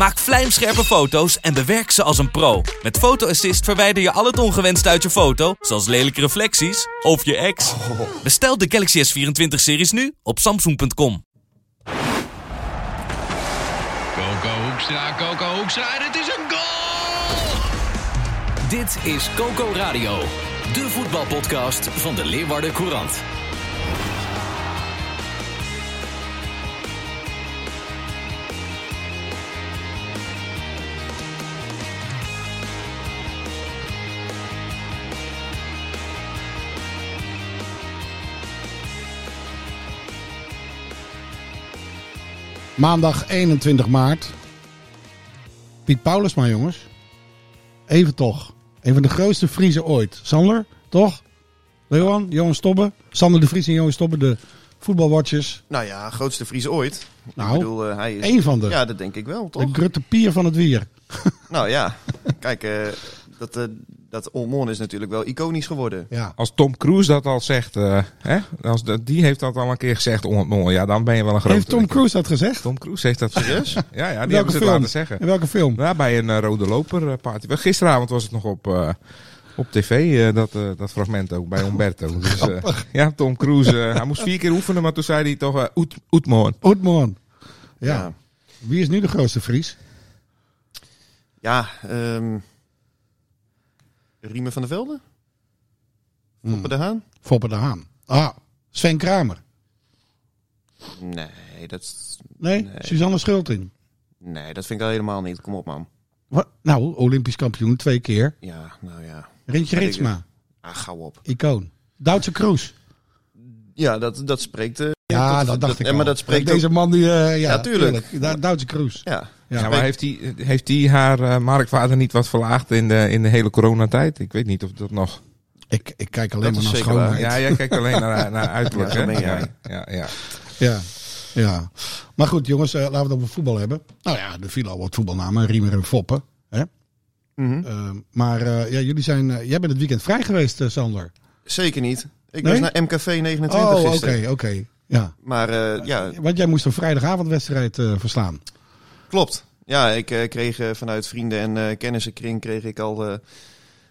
Maak vlijmscherpe foto's en bewerk ze als een pro. Met Photo Assist verwijder je al het ongewenst uit je foto, zoals lelijke reflecties of je ex. Bestel de Galaxy S24-series nu op samsung.com. Coco Hoekstra, Coco Hoekstra en het is een goal! Dit is Coco Radio, de voetbalpodcast van de Leeuwarden Courant. Maandag 21 maart. Piet Paulus maar jongens. Even toch. Een van de grootste Friese ooit. Sander, toch? Leeuwan, Johan Stobbe. Sander de Vries en Johan Stobbe, de voetbalwatchers. Nou ja, grootste Fries ooit. Nou, ik bedoel, eh, hij is... één van de. Ja, dat denk ik wel, toch? De Grutte Pier van het Wier. Nou ja, kijk, eh, dat, eh dat Olmon is natuurlijk wel iconisch geworden. Ja. Als Tom Cruise dat al zegt, eh, hè? Als de, die heeft dat al een keer gezegd, on, ja, dan ben je wel een grote. Heeft Tom Cruise dat gezegd? Tom Cruise heeft dat Serieus? Ja, ja, die welke hebben ze het film? laten zeggen. In welke film? Ja, bij een eh, rode loper eh, party. Wel, Gisteravond was het nog op, eh, op tv, eh, dat, dat fragment ook, bij Umberto. Dus, eh, ja, Tom Cruise, hij moest vier keer oefenen, maar toen zei hij toch, oet, oetmoorn. Oetmoorn. Ja. Ja. Wie is nu de grootste Fries? Ja, ehm Riemen van der Velde? Hmm. Foppe de Haan? Foppe de Haan. Ah, Sven Kramer. Nee, dat, is- Nee, Nee. Suzanne Schulting. nee, dat vind ik al helemaal niet. Kom op, man. Wat? Nou, Olympisch kampioen twee keer. Ja, nou ja. Rintje Ritsma, Ah, gauw op. icoon. Duitse Kroes. Ja, dat, dat spreekt... eh, Ja, dat, dat, dacht ik al. maar dat spreekt Deze ook- man die... eh, ja, Ja, tuurlijk. Du- Duitse Kroes. Ja, Ja. Ja, maar heeft hij heeft die haar eh, marktwaarde niet wat verlaagd in de, in de hele coronatijd? Ik weet niet of dat nog... Ik, ik kijk alleen Dat maar naar schoonheid. Ja, jij kijkt alleen naar, naar uiterlijk, Ja, hè? Ja, jij. ja, ja. Ja, ja. Maar goed, jongens, eh, laten we het over voetbal hebben. Nou ja, er vielen al wat voetbalnamen. Riemer en Foppen. Hè? Mhm. Eh, maar eh, ja, jullie zijn... jij bent het weekend vrij geweest, Sander. zeker niet. Ik Nee? was naar MKV 29 Oh, oké, oké. Ja. Maar eh, ja, Want jij moest een vrijdagavondwedstrijd eh verslaan. Klopt. Ja, ik eh, kreeg eh, vanuit vrienden en eh kennissenkring kreeg ik al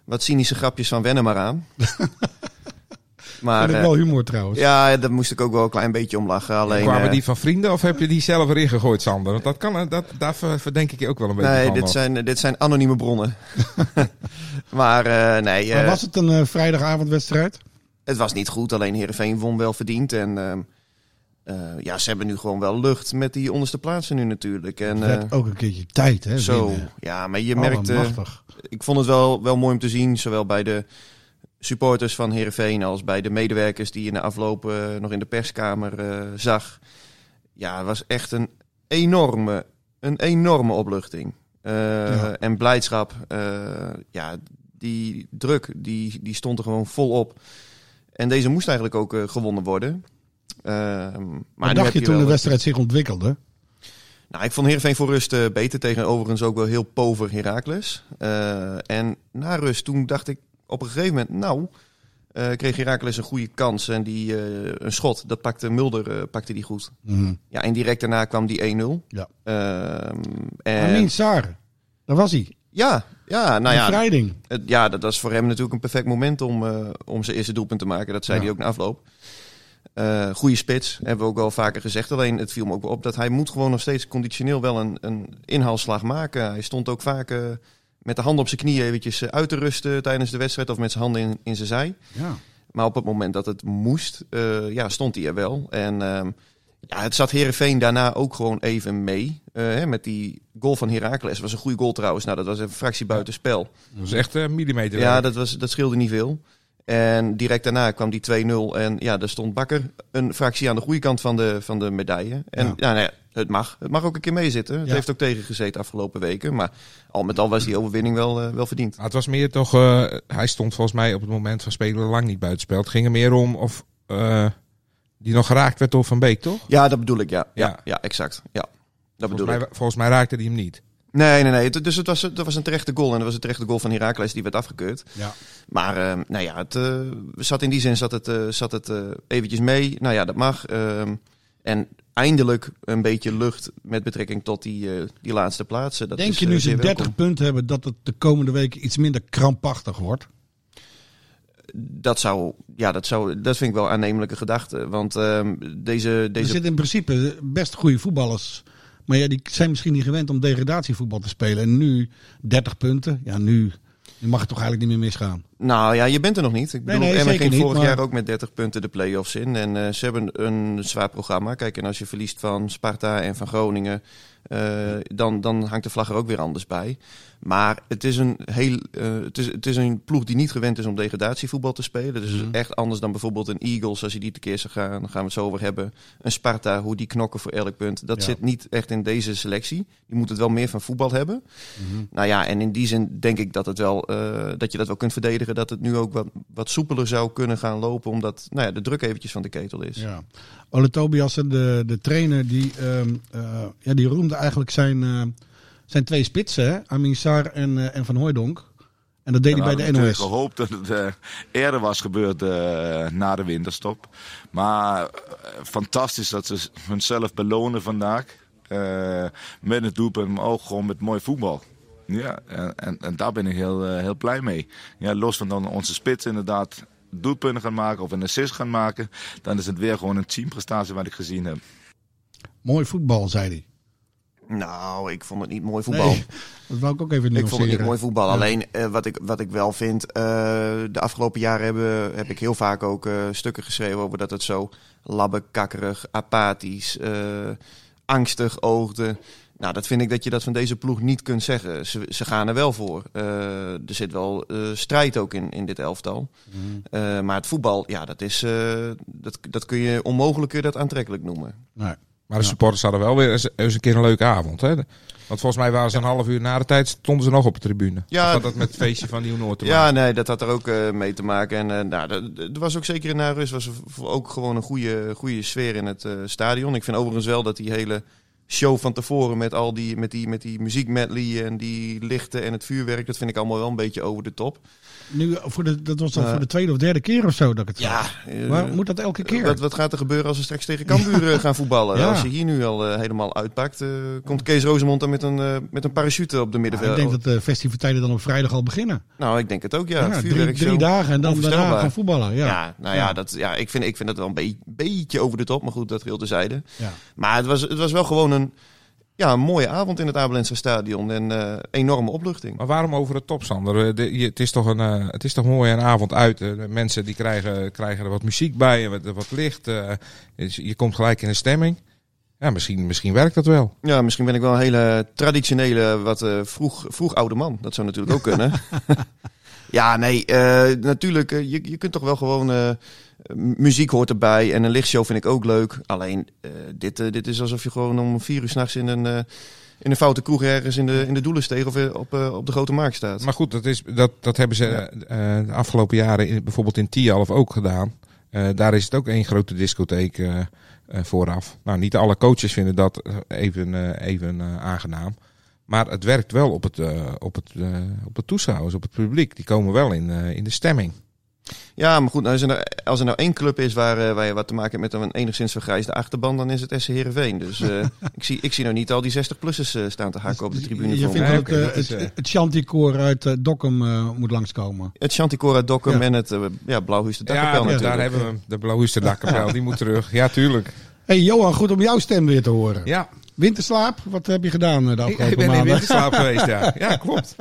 wat cynische grapjes van wennen maar aan. maar Vind ik wel humor trouwens. ja, daar moest ik ook wel een klein beetje om lachen. Alleen, Kwamen die van vrienden of heb je die zelf erin gegooid, Sander? Want dat kan, dat, daar ver- verdenk ik je ook wel een beetje nee, van. dit nog. zijn, dit zijn anonieme bronnen. maar nee, Maar was het een vrijdagavondwedstrijd? het was niet goed. Alleen Heerenveen won wel verdiend. En eh, ja, ze hebben nu gewoon wel lucht met die onderste plaatsen nu natuurlijk. En, Het eh, ook een keertje tijd, hè? zo, ja, maar je Oh, merkt... eh, ik vond het wel, wel mooi om te zien, zowel bij de supporters van Heerenveen als bij de medewerkers die je na afloop nog in de perskamer zag. Ja, het was echt een enorme, een enorme opluchting. Ja. En blijdschap. ja, die druk, die, die stond er gewoon volop. En deze moest eigenlijk ook gewonnen worden. Ehm, maar Wat dacht je toen de wedstrijd zich ontwikkelde? nou, ik vond Heerenveen voor rust eh, beter tegen overigens ook wel heel pover Heracles. Eh, en na rust, toen dacht ik op een gegeven moment, nou, eh, kreeg Heracles een goede kans. En die, een schot, dat pakte Mulder pakte die goed. Mhm. Ja, en direct daarna kwam die 1-0. Ja. Ehm, en, Amin Saar, daar was hij. ja, ja, nou ja, Bevrijding. het- ja, dat was voor hem natuurlijk een perfect moment om, om zijn eerste doelpunt te maken. Dat zei Ja. hij ook na afloop. Eh goede spits, hebben we ook wel vaker gezegd. Alleen het viel me ook op dat hij moet gewoon nog steeds conditioneel wel een, een inhaalslag maken. Hij stond ook vaak eh, met de handen op zijn knieën eventjes eh, uit te rusten tijdens de wedstrijd. Of met zijn handen in, in zijn zij. Ja. Maar op het moment dat het moest, ja, stond hij er wel. En ehm, Ja, het zat Herenveen daarna ook gewoon even mee. Hè, met die goal van Heracles. was een goede goal trouwens. Nou, dat was een fractie buiten spel. Dat was echt een millimeter. Ja, dat, was, dat scheelde niet veel. En direct daarna kwam die 2-0. En ja, daar stond Bakker een fractie aan de goede kant van de, van de medaille. En Ja. ja, nou ja, het mag. Het mag ook een keer meezitten. Het Ja. heeft ook tegengezeten afgelopen weken. Maar al met al was die overwinning wel, eh, wel verdiend. Maar het was meer toch, eh, hij stond volgens mij op het moment van spelen lang niet buitenspel. Het ging er meer om of eh, die nog geraakt werd door Van Beek, toch? Ja, dat bedoel ik, ja. Ja, Ja. exact. Ja, dat bedoel ik. volgens mij raakte hij hem niet. Nee, nee, nee. Dus het was, het was een terechte goal. En dat was een terechte goal van Heracles die werd afgekeurd. Ja. Maar eh, nou ja, het eh, zat in die zin zat het, eh, zat het eh, eventjes mee. Nou ja, dat mag. Ehm, en eindelijk een beetje lucht met betrekking tot die, die laatste plaatsen. Dat Denk is, je nu ze zeer 30 welkom. punten hebben dat het de komende weken iets minder krampachtig wordt? Dat zou, ja, dat zou, dat vind ik wel aannemelijke gedachte. Want ehm, deze, Er deze zitten in principe best goede voetballers. Maar ja, die zijn misschien niet gewend om degradatievoetbal te spelen. En nu 30 punten. Ja, nu, nu mag het toch eigenlijk niet meer misgaan. Nou ja, je bent er nog niet. Ik bedoel, nee, zeker ging niet, vorig maar- jaar ook met 30 punten de play-offs in. En eh, ze hebben een zwaar programma. Kijk, en als je verliest van Sparta en van Groningen, eh, dan, dan hangt de vlag er ook weer anders bij. Maar het is, een heel, eh, het, is, het is een ploeg die niet gewend is om degradatievoetbal te spelen. Dus is echt anders dan bijvoorbeeld een Eagles, als je die tekeer zou gaan. Dan gaan we het zo over hebben. Een Sparta, hoe die knokken voor elk punt. Dat Ja. zit niet echt in deze selectie. Die moet het wel meer van voetbal hebben. Nou ja, en in die zin denk ik dat, het wel, eh, dat je dat wel kunt verdedigen. Dat het nu ook wat, wat soepeler zou kunnen gaan lopen. Omdat nou ja, de druk eventjes van de ketel is. Ja. Ole Tobiasen, de, de trainer, die, ehm, eh, ja, die roemde eigenlijk zijn, eh, zijn twee spitsen. Hè? Amin Sar en, eh, en Van Hooijdonk. En dat deed We hij bij de hadden NOS. natuurlijk gehoopt dat het eh, eerder was gebeurd na de winterstop. Maar fantastisch dat ze hunzelf belonen vandaag. met het doelpunt, maar ook gewoon met mooi voetbal. Ja, en, en, daar ben ik heel, heel blij mee. Ja, los van dan onze spits inderdaad doelpunten gaan maken of een assist gaan maken. Dan is het weer gewoon een teamprestatie wat ik gezien heb. Mooi voetbal, zei hij. Nou, ik vond het niet mooi voetbal. Nee, dat wou ik ook even Ik vond het niet mooi voetbal. Alleen eh, wat, ik, wat ik wel vind, eh, de afgelopen jaren hebben, heb ik heel vaak ook eh, stukken geschreven over dat het zo labbekakkerig, apathisch, angstig oogde. Nou, dat vind ik dat je dat van deze ploeg niet kunt zeggen. Ze, ze gaan er wel voor. Er zit wel strijd ook in, in dit elftal. Eh, maar het voetbal, ja, dat, is, dat, dat kun je onmogelijk kun je dat aantrekkelijk noemen. Nee. Maar de supporters hadden wel weer eens, eens een keer een leuke avond. Hè? Want volgens mij waren ze een half uur na de tijd stonden ze nog op de tribune. Ja. Had dat met het feestje van Nieuw Noord te maken? Ja, nee, dat had er ook eh, mee te maken. En eh nou, dat was ook zeker na rust was er ook gewoon een goede, goede sfeer in het eh, stadion. Ik vind overigens wel dat die hele show van tevoren met al die, met die, met die muziekmedley en die lichten en het vuurwerk, dat vind ik allemaal wel een beetje over de top. Nu, voor de, dat was dan Eh. voor de tweede of derde keer of zo dat ik het zag. eh, Maar moet dat elke keer? Wat, wat gaat er gebeuren als we straks tegen Cambuur eh, gaan voetballen? Ja. Als je hier nu al helemaal uitpakt, komt Kees Rosemond dan met een, met een parachute op de Ja, middenveld. ik denk dat de festiviteiten dan op vrijdag al beginnen. Nou, ik denk het ook, ja. Ja, Het drie, vuurwerk drie zo dagen en dan daarna gaan voetballen. Ja. Ja, nou ja, Ja. Dat, ja ik, vind, ik vind dat wel een be- beetje over de top. Maar goed, dat geheel terzijde. Ja. Maar het was, het was wel gewoon een, ja, een mooie avond in het Abelense stadion. En eh, enorme opluchting. Maar waarom over de top, Sander? Eh, de- je- het, is toch een, eh, het is toch mooi een avond uit. Eh, de mensen die krijgen, krijgen er wat muziek bij, wat, wat licht. eh, dus je komt gelijk in de stemming. Ja, misschien, misschien werkt dat wel. Ja, misschien ben ik wel een hele traditionele, wat eh, vroeg, vroeg oude man. Dat zou natuurlijk ook kunnen. ja, nee, eh, natuurlijk. eh, je, je kunt toch wel gewoon... eh, muziek hoort erbij en een lichtshow vind ik ook leuk. Alleen, dit, dit is alsof je gewoon om vier uur s'nachts in een... in een foute kroeg ergens in de, in de Doelensteeg of op, op de Grote Markt staat. Maar goed, dat, is, dat, dat hebben ze de afgelopen jaren in, bijvoorbeeld in Tialf ook gedaan. Daar is het ook één grote discotheek vooraf. Nou, niet alle coaches vinden dat even, even aangenaam. Maar het werkt wel op het, eh, op, het, eh, op het toeschouwers, op het publiek. Die komen wel in, eh, in de stemming. Ja, maar goed, nou, als, er nou, als er nou één club is waar, waar je wat te maken hebt met een enigszins vergrijsde achterban, dan is het SC Heerenveen. Dus eh, ik, zie, ik zie nou niet al die 60-plussers eh, staan te hakken op de tribune. Je vindt oké, het, het, het Chanticoor uit Dokkum eh, moet langskomen. Het Chanticora Dokkum Ja. en het ja, Blauwhuis de Ja, Dakkapel ja, natuurlijk. daar hebben we hem. De Blauwhuister Dakkapel, die moet terug. Ja, tuurlijk. hey, Johan, goed om jouw stem weer te horen. Ja, Winterslaap, wat heb je gedaan eh, de ik, afgelopen ik ben in maanden? winterslaap geweest, ja. Ja, klopt.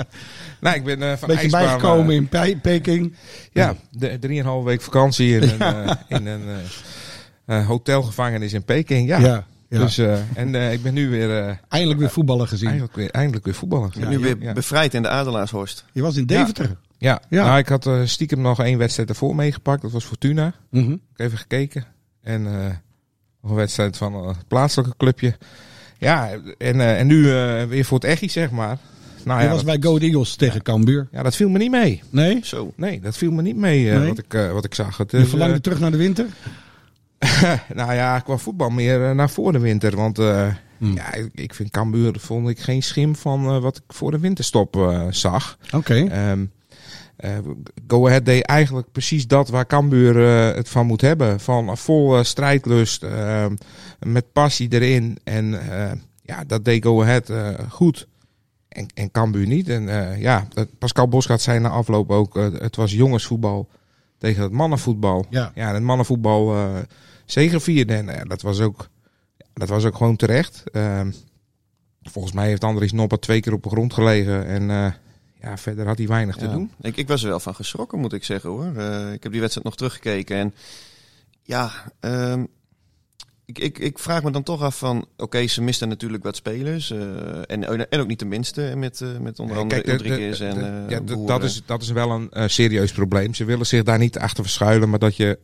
Nou, ik ben eh, van Beetje ijsbaan, bijgekomen eh, in Pe- Peking. Ja, de, drieënhalve week vakantie in een, eh, in een, hotelgevangenis in Peking. Ja. Ja, ja. Dus, eh, en eh, ik ben nu weer, eh, Eindelijk weer voetballen gezien. eindelijk weer, eindelijk weer voetballer. Je bent nu weer ja. bevrijd in de Adelaarshorst. Je was in Deventer. Ja, Ja. Nou, ik had eh, stiekem nog één wedstrijd ervoor meegepakt. Dat was Fortuna. Mhm. Ik heb even gekeken. En eh, nog een wedstrijd van een plaatselijke clubje. Ja, en, eh, en nu eh, weer voor het Echi, zeg maar. Nou Je ja, was dat, bij Go Eagles tegen Cambuur. ja, dat viel me niet mee. Nee? Zo. Nee, dat viel me niet mee eh, Nee? wat, ik, wat ik zag. Het, Je verlangde terug naar de winter? nou ja, qua voetbal meer naar voor de winter. Want Hmm. ja, ik, vind Cambuur vond ik geen schim van wat ik voor de winterstop zag. Oké. Ehm eh, Go Ahead deed eigenlijk precies dat waar Cambuur eh, het van moet hebben. Van vol eh, strijdlust, met passie erin. En eh, ja, dat deed Go Ahead eh, goed. En, en Cambuur niet. En eh, ja, Pascal Bosgaard zei na afloop ook, eh, het was jongensvoetbal tegen het mannenvoetbal. Ja. Ja, en het mannenvoetbal eh zegevierde. En eh, dat, was ook, dat was ook gewoon terecht. Ehm, volgens mij heeft Andries Nopper twee keer op de grond gelegen. En eh, ja, verder had hij weinig te Ja. doen. Ik, ik was er wel van geschrokken, moet ik zeggen hoor. Eh, ik heb die wedstrijd nog teruggekeken. En ja, ehm, ik, ik, ik vraag me dan toch af van... Oké, ze misten natuurlijk wat spelers. eh, en, en ook niet de minste met, eh, met onder andere kijk, de- de- Rodriguez de- en ja, dat, is, dat is wel een serieus probleem. Ze willen zich daar niet achter verschuilen, maar dat je...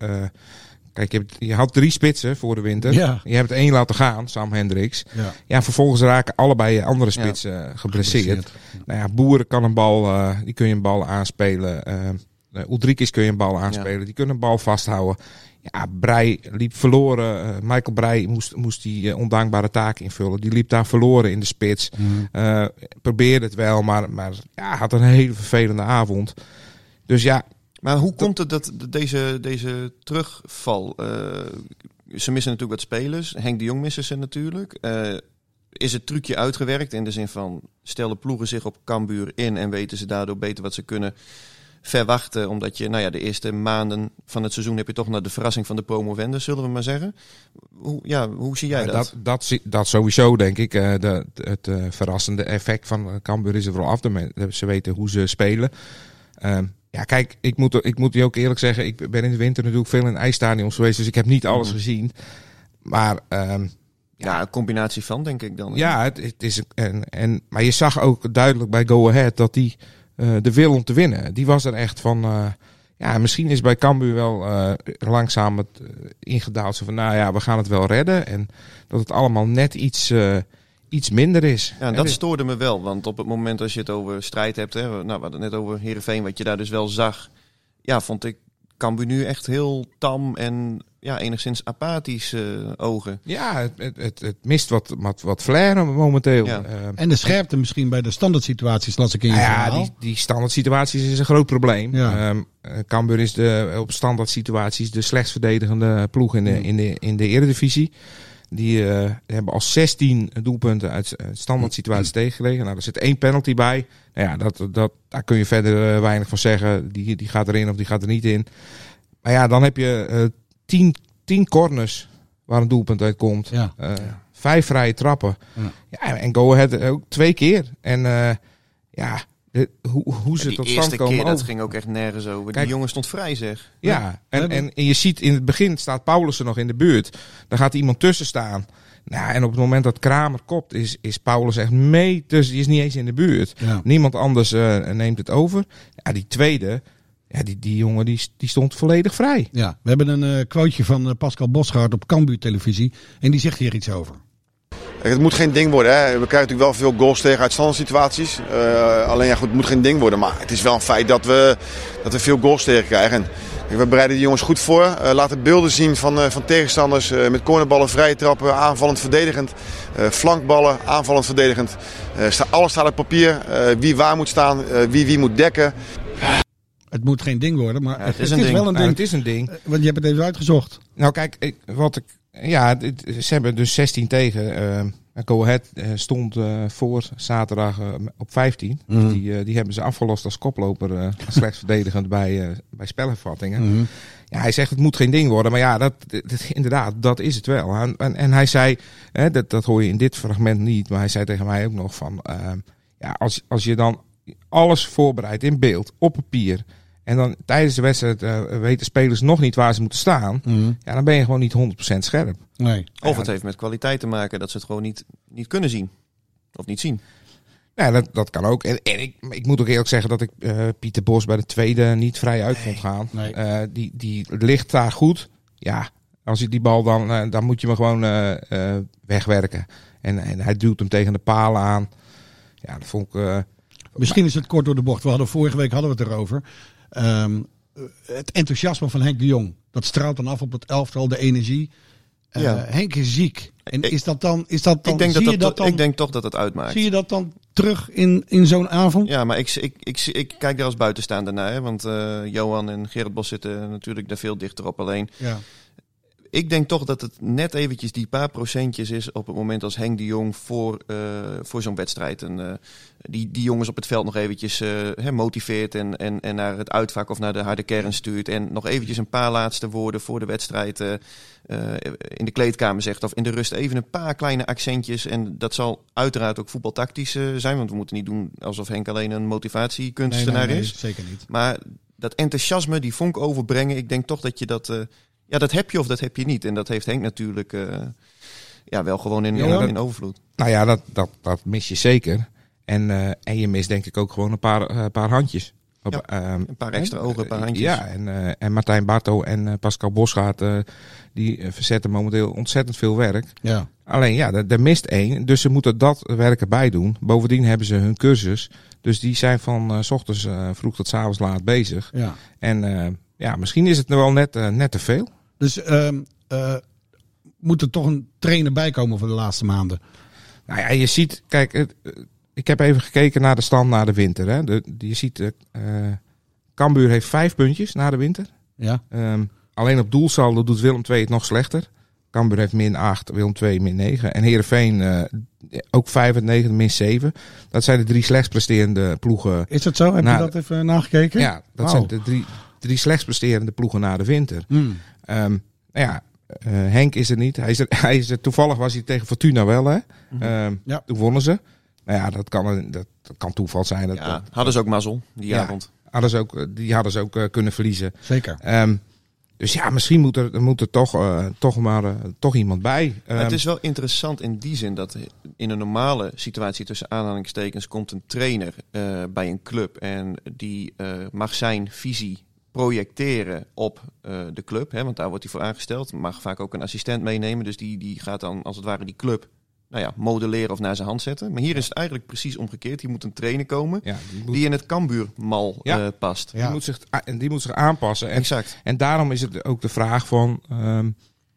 eh, kijk, je, hebt, je had drie spitsen voor de winter. Ja. Je hebt één laten gaan, Sam Hendricks. Ja. Ja, vervolgens raken allebei andere spitsen eh, geblesseerd. Nou ja, Boeren kan een bal, eh, die kun je een bal aanspelen. eh uh, Ulrikis kun je een bal aanspelen. Die kunnen een bal vasthouden. Ja, Brei liep verloren. Eh, Michael Brei moest, moest die eh, ondankbare taak invullen. Die liep daar verloren in de spits. Eh, probeerde het wel, maar, maar ja, had een hele vervelende avond. Dus ja, Maar hoe komt het dat deze, deze terugval... eh, ze missen natuurlijk wat spelers. Henk de Jong missen ze natuurlijk. Eh, is het trucje uitgewerkt in de zin van... stel de ploegen zich op Cambuur in... en weten ze daardoor beter wat ze kunnen verwachten. Omdat je, nou ja, de eerste maanden van het seizoen... heb je toch naar de verrassing van de promovendus, zullen we maar zeggen. Hoe, ja, hoe zie jij dat? dat, dat, zie- dat sowieso, denk ik. Eh, de, het verrassende effect van Cambuur is er vooral af. Ze weten hoe ze spelen. Ehm, ja, kijk, ik moet, ik moet je ook eerlijk zeggen. Ik ben in de winter natuurlijk veel in ijsstadions geweest. Dus ik heb niet alles Mhm. gezien. Maar ehm, ja, een combinatie van, denk ik dan. ja, het, het is... En, en, maar je zag ook duidelijk bij Go Ahead dat die eh, de wil om te winnen. Die was er echt van... eh, ja, misschien is bij Cambuur wel eh, langzaam het ingedaald. Zo van, nou ja, we gaan het wel redden. En dat het allemaal net iets, iets minder is. Ja, dat stoorde me wel. Want op het moment als je het over strijd hebt, hè, nou, we hadden het net over Heerenveen, wat je daar dus wel zag. Ja, vond ik Cambuur nu echt heel tam en ja, enigszins apathisch eh, ogen. Ja, het, het, het, het mist wat, wat, wat flair momenteel. Ja. Ehm, En de scherpte misschien bij de standaard situaties, las ik in je nou ja, verhaal. die, die standaard situaties is een groot probleem. Ja. Ehm, eh, Cambuur is de, op standaard situaties de slechtst verdedigende ploeg in de, in de, in de eredivisie. Die eh, hebben al 16 doelpunten uit eh, standaard situaties tegengelegen. Nou, er zit één penalty bij. Nou ja, dat, dat, daar kun je verder eh, weinig van zeggen. Die, die gaat erin of die gaat er niet in. Maar ja, dan heb je eh 10, 10 corners waar een doelpunt uit komt. Ja. Vijf vrije trappen. Ja. Ja. en Go Ahead ook twee keer. En ja, de- hoe, hoe ze tot eerste stand komen. keer, dat ging ook echt nergens over. Kijk- die jongen stond vrij, zeg. Ja, en, en, en je ziet in het begin staat Paulussen nog in de buurt. Dan gaat er iemand tussen staan. Nou, en op het moment dat Kramer kopt, is, is Paulus echt mee tussen. Die is niet eens in de buurt. Ja. Niemand anders eh, neemt het over. Ja, die tweede, ja, die, die jongen die, die stond volledig vrij. Ja, we hebben een eh quoteje van eh, Pascal Bosgaard op Cambuur televisie. En die zegt hier iets over. Het moet geen ding worden. Hè. We krijgen natuurlijk wel veel goals tegen uit. Eh, alleen ja, goed, het moet geen ding worden. Maar het is wel een feit dat we, dat we veel goals tegen krijgen. En, we bereiden die jongens goed voor. Eh, laten beelden zien van, eh, van tegenstanders. eh, met cornerballen, vrije trappen, aanvallend, verdedigend. Eh, flankballen, aanvallend, verdedigend. Eh, sta, alles staat op papier. Eh, wie waar moet staan, eh, wie wie moet dekken. Het moet geen ding worden, maar Ja, het is, wel een ding. het is een ding. Want je hebt het even uitgezocht. Nou, kijk, ik, wat ik. Ja, dit- ze hebben dus 16 tegen. eh Go Ahead eh, stond eh, voor zaterdag eh, op 15. Mhm. Die, eh, die hebben ze afgelost als koploper. slechts verdedigend bij, bij spelhervattingen. Mhm. Ja, hij zegt het moet geen ding worden. Maar ja, dat, dat- inderdaad, dat is het wel. En, en, en hij zei, hè, dat, dat hoor je in dit fragment niet. Maar hij zei tegen mij ook nog van. eh, ja, als, als je dan alles voorbereidt in beeld, op papier. En dan tijdens de wedstrijd eh, weten spelers nog niet waar ze moeten staan. Mhm. Ja, dan ben je gewoon niet 100% scherp. Nee. Of het heeft met kwaliteit te maken dat ze het gewoon niet, niet kunnen zien. Of niet zien. Ja, dat, dat kan ook. En, en ik, ik moet ook eerlijk zeggen dat ik eh, Pieter Bos bij de tweede niet vrij uit vond gaan. nee. Eh, die, die ligt daar goed. Ja, als hij die bal dan, dan moet je hem gewoon eh, eh, wegwerken. En, en hij duwt hem tegen de palen aan. Ja, dat vond ik... eh, Misschien is het kort door de bocht. We hadden vorige week hadden we het erover. Ehm, het enthousiasme van Henk de Jong. Dat straalt dan af op het elftal, de energie. Eh, Ja. Henk is ziek. En Ik- is dat dan, is dat dan, ik, denk zie dat je dat, dat dan, ik denk toch dat het uitmaakt. zie je dat dan terug in, in zo'n avond? Ja, maar ik, ik, ik, ik kijk daar als buitenstaander naar. Hè, want eh, Johan en Gerrit Bos zitten natuurlijk daar veel dichter op. Alleen, Ja. Ik denk toch dat het net eventjes die paar procentjes is op het moment als Henk de Jong voor, eh, voor zo'n wedstrijd. En, eh, die, die jongens op het veld nog eventjes eh, motiveert en, en, en naar het uitvak of naar de harde kern stuurt. En nog eventjes een paar laatste woorden voor de wedstrijd in de kleedkamer zegt. Of in de rust even een paar kleine accentjes. En dat zal uiteraard ook voetbaltactisch zijn. Want we moeten niet doen alsof Henk alleen een Nee, motivatiekunstenaar nee, nee, is. zeker niet. Maar dat enthousiasme, die vonk overbrengen, ik denk toch dat je dat. Ja, dat heb je of dat heb je niet. En dat heeft Henk natuurlijk eh, ja, wel gewoon in, overvloed. Nou ja, dat, dat, dat mis je zeker. En, eh, en je mist denk ik ook gewoon een paar, eh, paar handjes. Op, Ja, ehm, Een paar extra ogen, een paar handjes. Ja, en, eh, en Martijn Barto en eh, Pascal Bosgaard, eh, die verzetten momenteel ontzettend veel werk. Ja. Alleen ja, er, er mist één, dus ze moeten dat werk erbij doen. Bovendien hebben ze hun cursus, dus die zijn van eh, s ochtends eh, vroeg tot s avonds laat bezig. ja. En eh, ja, misschien is het nu wel net, net te veel. Dus ehm, eh, moet er toch een trainer bij komen voor de laatste maanden? Nou ja, je ziet, kijk, het, eh, ik heb even gekeken naar de stand na de winter. Hè. De, je ziet, eh, Cambuur heeft vijf puntjes na de winter. Ja. Ehm, alleen op doelsaldo doet Willem II het nog slechter. Cambuur heeft min 8, Willem II min 9. En Heerenveen eh, ook 5 en 9, min 7. Dat zijn de drie slechts presterende ploegen. Is dat zo? Heb je dat even nagekeken? Ja, dat zijn de drie, drie slechts presterende ploegen na de winter. Hmm. Ehm, nou ja, eh, Henk is er niet. Hij is er, hij is er, toevallig was hij tegen Fortuna wel, hè? Ehm, Ja. Toen wonnen ze. Nou ja, dat kan, dat, dat kan toeval zijn. Dat, Ja, dat- hadden ze ook mazzel die Ja. avond. hadden ze ook, die hadden ze ook eh, kunnen verliezen. Zeker. Ehm, dus ja, misschien moet er, er moet er toch, eh, toch maar eh, toch iemand bij. Ehm, het is wel interessant in die zin dat in een normale situatie tussen aanhalingstekens komt een trainer eh, bij een club en die eh, mag zijn visie projecteren op eh, de club. Hè, want daar wordt hij voor aangesteld. Mag vaak ook een assistent meenemen. Dus die, die gaat dan als het ware die club nou ja, modelleren of naar zijn hand zetten. Maar hier is het eigenlijk precies omgekeerd. Hier moet een trainer komen ja, die, moet, die in het Cambuurmal Ja. eh, past. die moet zich, a- die moet zich aanpassen. En, Exact. en daarom is het ook de vraag van... ehm,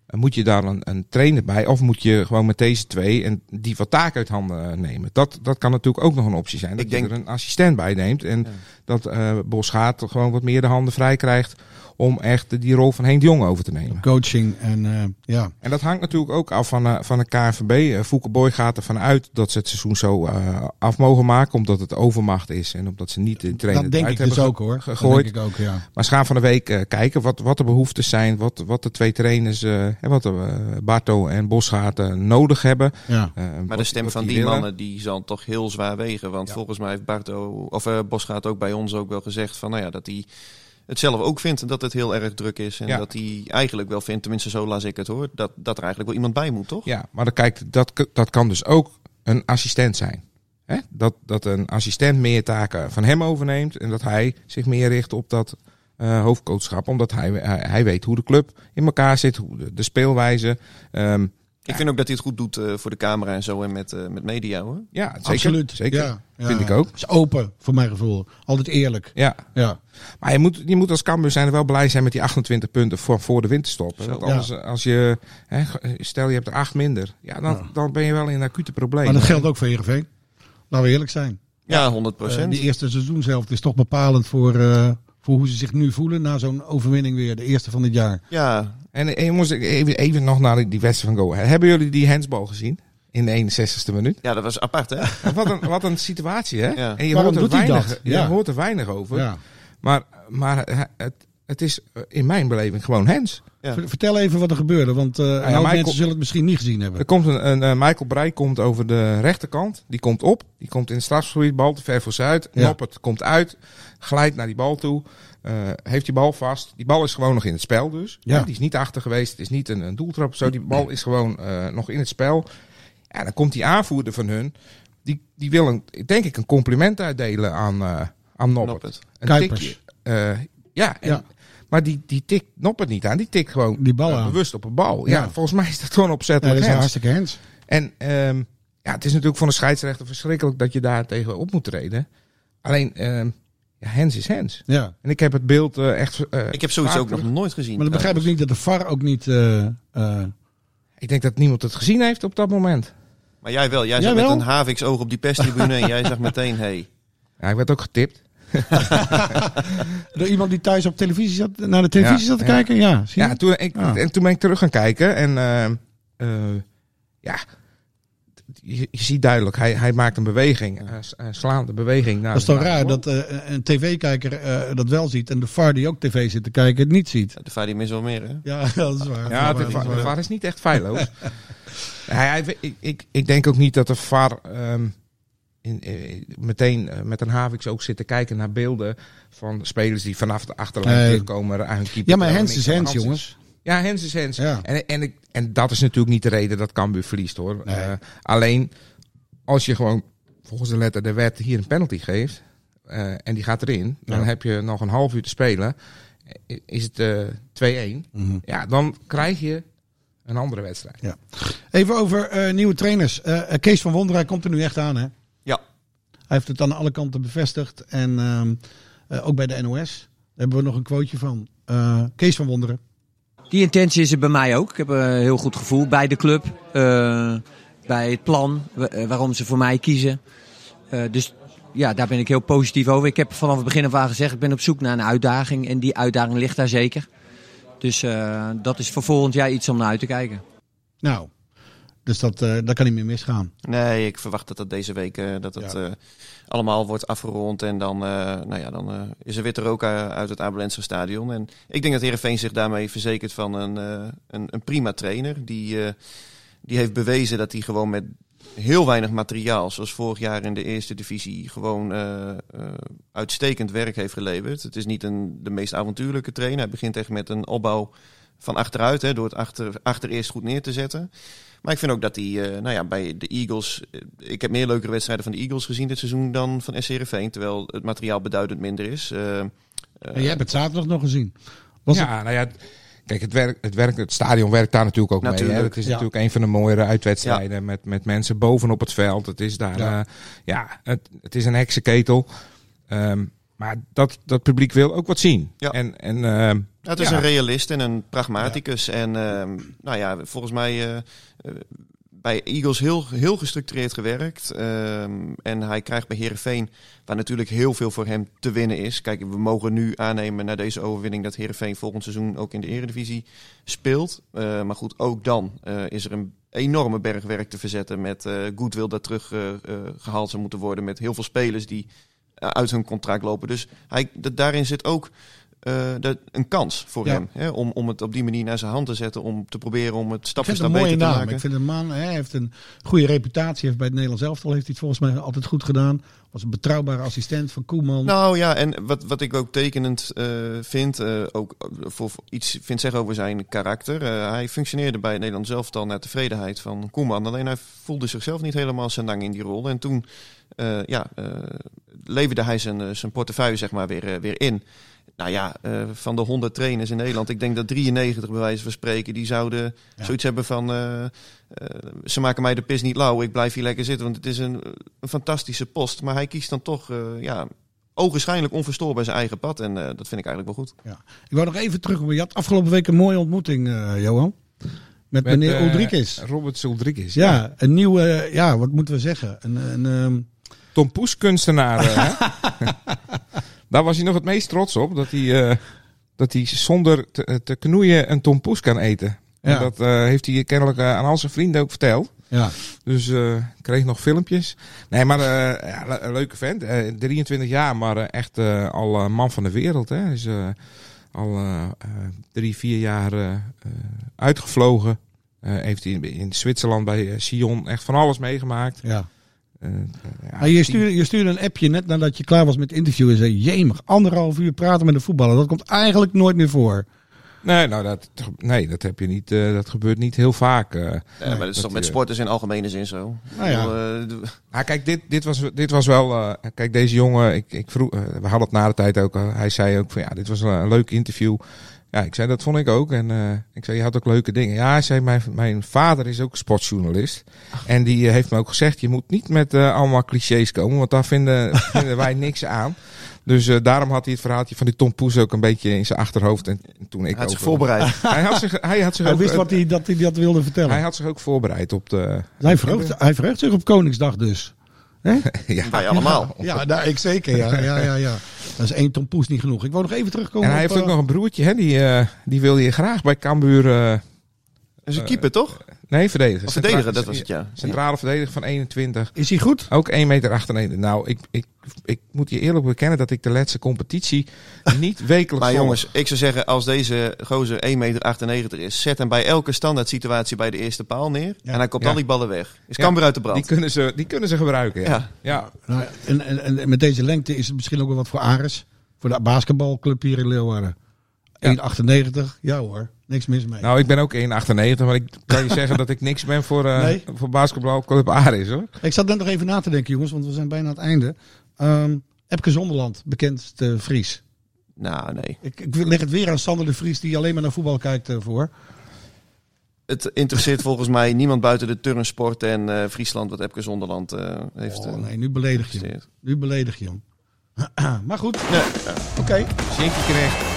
moet je daar een, een trainer bij? Of moet je gewoon met deze twee en die wat taak uit handen eh, nemen? Dat, dat kan natuurlijk ook nog een optie zijn. Dat Ik je denk- er een assistent bij neemt. En Ja. Dat eh Bos gaat gewoon wat meer de handen vrij krijgt... om echt die rol van Henk de Jong over te nemen. Coaching en eh, ja. En dat hangt natuurlijk ook af van, eh, van de KNVB. Fouke Boy gaat ervan uit dat ze het seizoen zo eh, af mogen maken. Omdat het overmacht is en omdat ze niet de trainer Dat denk ik dus ook hoor. Dat gegooid. denk ik ook, ja. Maar ze gaan van de week eh, kijken wat, wat de behoeftes zijn. Wat, wat de twee trainers, eh, hè, wat eh, Barto en Bosgaard nodig hebben. ja. Maar de stem van die mannen die zal toch heel zwaar wegen. Want volgens mij heeft Barto, of eh Bosgaard ook bij ons ook wel gezegd van nou ja, dat hij het zelf ook vindt dat het heel erg druk is. En Ja. dat hij eigenlijk wel vindt, tenminste zo las ik het hoor, dat, dat er eigenlijk wel iemand bij moet, toch? Ja, maar dan kijkt, dat, dat kan dus ook een assistent zijn. Hè? Dat, dat een assistent meer taken van hem overneemt. En dat hij zich meer richt op dat hoofdcoachschap. Omdat hij, hij, hij weet hoe de club in elkaar zit. Hoe de, de speelwijze. Ehm, Ik vind ook dat hij het goed doet eh, voor de camera en zo en met, eh, met media hoor. ja, zeker. Absoluut. Zeker. Ja, ja. Vind ik ook. Is open, voor mijn gevoel. Altijd eerlijk. Ja, Ja. Maar je moet, je moet als Cambuur zijn er wel blij zijn met die 28 punten voor, voor de winterstop. Want anders, als je, hè, stel je hebt er acht minder, ja, dan, dan ben je wel in een acute probleem. Maar dat geldt ook voor Heerenveen. Laten we eerlijk zijn. Ja, 100 Eh, procent. die eerste seizoenshelft is toch bepalend voor, eh, voor hoe ze zich nu voelen na zo'n overwinning weer. De eerste van dit jaar. ja, En, en jongens, even, even nog naar die- die wedstrijd van Go. Ahead. Hebben jullie die handsbal gezien? In de 61ste minuut. ja, dat was apart hè. Wat een, wat een situatie, hè? Ja. En je Waarom hoort, er doet hij weinig, dat? je Ja. hoort er weinig over. Ja. Maar, maar het, het is eh, in mijn beleving gewoon Hens. Ja. Ver- Vertel even wat er gebeurde, want eh Michael- mensen zullen het misschien niet gezien hebben. Er komt een, een eh, Michael Breij komt over de rechterkant. Die komt op. Die komt in het strafgebied. Bal te ver voor Zuid. Ja. Noppert komt uit. Glijdt naar die bal toe. eh, heeft die bal vast. Die bal is gewoon nog in het spel dus. Ja. Die is niet achter geweest. Het is niet een, een doeltrap of zo. Die bal is gewoon eh, nog in het spel. Ja, dan komt die aanvoerder van hun. Die, die wil een, denk ik een compliment uitdelen aan, eh aan Noppert. Noppert. Een Kuipers. tikje. Eh, ja, en, Ja. maar die, die tikt Noppert niet aan. Die tikt gewoon Die bal aan. bewust op een bal. Ja. Ja. volgens mij is dat gewoon Ja, opzettelijk. dat is hartstikke hens. En ehm, ja, het is natuurlijk voor een scheidsrechter verschrikkelijk dat je daar tegen op moet treden. Alleen, ehm, ja, Hens is Hens. Ja. En ik heb het beeld eh, echt... eh, Ik heb zoiets vaak ook nog nooit gezien. Maar dan begrijp ik niet dat de VAR ook niet... eh, eh, Ik denk dat niemand het gezien heeft op dat moment. Maar jij wel. Jij Jij zat met wel? een Havix oog op die perstribune en jij zag meteen, hey. Ja, ik werd ook getipt. door iemand die thuis op televisie zat, naar de televisie Ja, zat te ja. kijken? Ja, zie je? Ja, toen, ik, Ah. en toen ben ik terug gaan kijken. En ja, je, je ziet duidelijk, hij, hij maakt een beweging. Een s- een slaande beweging. Naar dat is toch raar dat eh, een tv-kijker eh, dat wel ziet en de VAR die ook tv zit te kijken het niet ziet. De vader mis wel meer, hè? Ja, dat is waar. Ja, de, VAR is niet echt feilloos. hij, hij- ik, ik, ik denk ook niet dat de VAR ehm, in, eh, meteen eh, met een havix ook zit te kijken naar beelden van spelers die vanaf de achterlijn terugkomen aan hun keeper. Ja, maar Hens is Hens, jongens. Ja, Hens is Hens. Ja. En, en, ik, en dat is natuurlijk niet de reden dat Cambuur verliest hoor. Nee. Eh, alleen als je gewoon volgens de letter der wet hier een penalty geeft eh, en die gaat erin, dan Ja. heb je nog een half uur te spelen. Is het eh 2-1? Mhm. Ja, dan krijg je een andere wedstrijd. Ja. Even over eh, nieuwe trainers. Kees van Wonderen komt er nu echt aan, hè? Ja. Hij heeft het aan alle kanten bevestigd. En ehm, eh, ook bij de NOS Daar hebben we nog een quoteje van. Eh, Kees van Wonderen. Die intentie is er bij mij ook. Ik heb een heel goed gevoel bij de club. eh, bij het plan eh, waarom ze voor mij kiezen. Eh, dus ja, daar ben ik heel positief over. Ik heb vanaf het begin af aan gezegd, ik ben op zoek naar een uitdaging. En die uitdaging ligt daar zeker. Dus dat is voor volgend jaar iets om naar uit te kijken. Nou, dus dat, eh dat kan niet meer misgaan. Nee, ik verwacht dat dat deze week eh, dat het Ja. eh, allemaal wordt afgerond. En dan, nou ja, dan is er weer eh, uit het Abelense stadion. En ik denk dat Heerenveen zich daarmee verzekert van een, een, een prima trainer. Die, die heeft bewezen dat hij gewoon met heel weinig materiaal, zoals vorig jaar in de eerste divisie, gewoon uitstekend werk heeft geleverd. Het is niet een, de meest avontuurlijke trainer. Hij begint echt met een opbouw van achteruit, hè, door het achter, achter eerst goed neer te zetten. Maar ik vind ook dat hij, eh, nou ja, bij de Eagles. eh, ik heb meer leukere wedstrijden van de Eagles gezien dit seizoen dan van SC Heerenveen. Terwijl het materiaal beduidend minder is. Eh, eh, En jij hebt het zaterdag nog gezien. Was ja, nou ja, kijk, het, werk, het, werk, het stadion werkt daar natuurlijk ook mee. Hè? Het is ja. natuurlijk een van de mooiere uitwedstrijden met, met mensen bovenop het veld. Het is daar, Ja. ja, ja het, het is een heksenketel. Ehm, maar dat, dat publiek wil ook wat zien. Ja. En, en ehm, het is Ja. een realist en een pragmaticus. En ehm, nou ja, volgens mij eh, eh, bij Eagles heel, heel gestructureerd gewerkt. Ehm, en hij krijgt bij Herenveen, waar natuurlijk heel veel voor hem te winnen is. Kijk, we mogen nu aannemen na deze overwinning dat Herenveen volgend seizoen ook in de Eredivisie speelt. Eh, maar goed, ook dan eh, is er een enorme berg werk te verzetten met eh goodwill dat terug eh, eh, gehaald zou moeten worden. Met heel veel spelers die uit hun contract lopen. Dus hij, dat, daarin zit ook eh, een kans voor Ja. hem. Hè, om, om het op die manier naar zijn hand te zetten. Om te proberen om het stap voor stap beter te maken. Ik vind een man, hij heeft een goede reputatie. Heeft bij het Nederlands elftal heeft hij het volgens mij altijd goed gedaan. Was een betrouwbare assistent van Koeman. Nou ja, en wat, wat ik ook tekenend eh, vind, eh, ook voor, iets vind zeggen over zijn karakter. Hij functioneerde bij het Nederlands elftal naar tevredenheid van Koeman. Alleen hij voelde zichzelf niet helemaal zijn lang in die rol. En toen ja, leverde hij zijn, zijn portefeuille zeg maar weer, weer in. Nou ja, eh, van de 100 trainers in Nederland, ik denk dat 93 bij wijze van spreken, die zouden Ja. zoiets hebben van, eh, eh, ze maken mij de pis niet lauw, ik blijf hier lekker zitten, want het is een, een fantastische post. Maar hij kiest dan toch, eh, ja, ogenschijnlijk onverstoorbaar zijn eigen pad en eh, dat vind ik eigenlijk wel goed. Ik wou nog even terug. Je had afgelopen week een mooie ontmoeting, eh, Johan. Met, met, meneer Ulrikes. Robert Ulrikes. Ja, een nieuwe, ja, wat moeten we zeggen? Een, een, ehm, Tom Poes kunstenaar. eh? Daar was hij nog het meest trots op. Dat hij, eh, dat hij zonder te, te knoeien een Tom Poes kan eten. Ja. En dat eh, heeft hij kennelijk eh, aan al zijn vrienden ook verteld. ja. Dus eh kreeg nog filmpjes. Nee, maar eh, ja, le- een leuke vent. Eh, 23 jaar, maar eh, echt eh, al eh, man van de wereld. Hè. Hij is eh, al eh, eh, drie, vier jaar eh, eh, uitgevlogen. Eh, heeft hij in, in Zwitserland bij eh, Sion echt van alles meegemaakt. Ja. Eh, ja, Maar je, stuurde, je stuurde een appje net nadat je klaar was met het interview en zei: Jemig, anderhalf uur praten met een voetballer. Dat komt eigenlijk nooit meer voor. Nee, nou, dat, nee, dat heb je niet. eh, dat gebeurt niet heel vaak. eh. Ja, maar dat is toch met eh, sporters in algemene zin zo. Nou ja. Bedoel, eh, Nou, kijk, dit, dit, was, dit was wel. eh, kijk, deze jongen, ik, ik vroeg, eh, we hadden het na de tijd ook. hij zei ook van ja, dit was een, een leuk interview. Ja, ik zei dat vond ik ook. En eh, ik zei, je had ook leuke dingen. Ja, hij zei, mijn, mijn vader is ook sportjournalist. En die eh, heeft me ook gezegd, je moet niet met eh, allemaal clichés komen, want daar vinden, vinden wij niks aan. Dus eh, daarom had hij het verhaaltje van die Tom Poes ook een beetje in zijn achterhoofd. En toen ik hij had zich ook- voorbereid. Hij had zich, hij had zich Hij ook, wist wat hij, dat hij dat wilde vertellen. hij had zich ook voorbereid op de. hij, verheugt, hij verheugt zich op Koningsdag dus. Hè? Ja. Wij allemaal. Ja, nou, ik zeker. Ja, ja, ja, ja. Dat is één Tom Poes niet genoeg. Ik wou nog even terugkomen En hij op, heeft ook eh, nog een broertje, hè? Die, eh, die wilde je graag bij Cambuur. Eh, Dat is een keeper, toch? nee, verdedigen. Of verdediger, dat was het, ja. Centrale verdediger van 21. Is hij goed? Ook 1 meter Nou, ik, ik, ik moet je eerlijk bekennen dat ik de laatste competitie niet wekelijks Maar volg. jongens, ik zou zeggen, als deze gozer 1,98 meter is, zet hem bij elke standaard situatie bij de eerste paal neer. Ja. En hij komt Ja. al die ballen weg. Is Ja, Cambuur uit de die, brand. kunnen ze, die kunnen ze gebruiken. Ja. Ja. Ja. Nou, en, en, en met deze lengte is het misschien ook wel wat voor Ares. Voor de basketbalclub hier in Leeuwarden. 1,98. Ja hoor, niks mis mee. Nou, ik ben ook 1,98, maar ik kan je zeggen dat ik niks ben voor, eh Nee? voor basketbalclub Aris, hoor. Ik zat net nog even na te denken, jongens, want we zijn bijna aan het einde. Ehm Epke Zonderland, bekendste Fries. Nou, nee. Ik, ik leg het weer aan Sander de Vries, die alleen maar naar voetbal kijkt eh, voor. Het interesseert volgens mij niemand buiten de turnsport en eh, Friesland wat Epke Zonderland eh, heeft Oh eh, nee, nu beledig je hem. Nu beledig je hem. maar goed, oké. Shinky Knecht.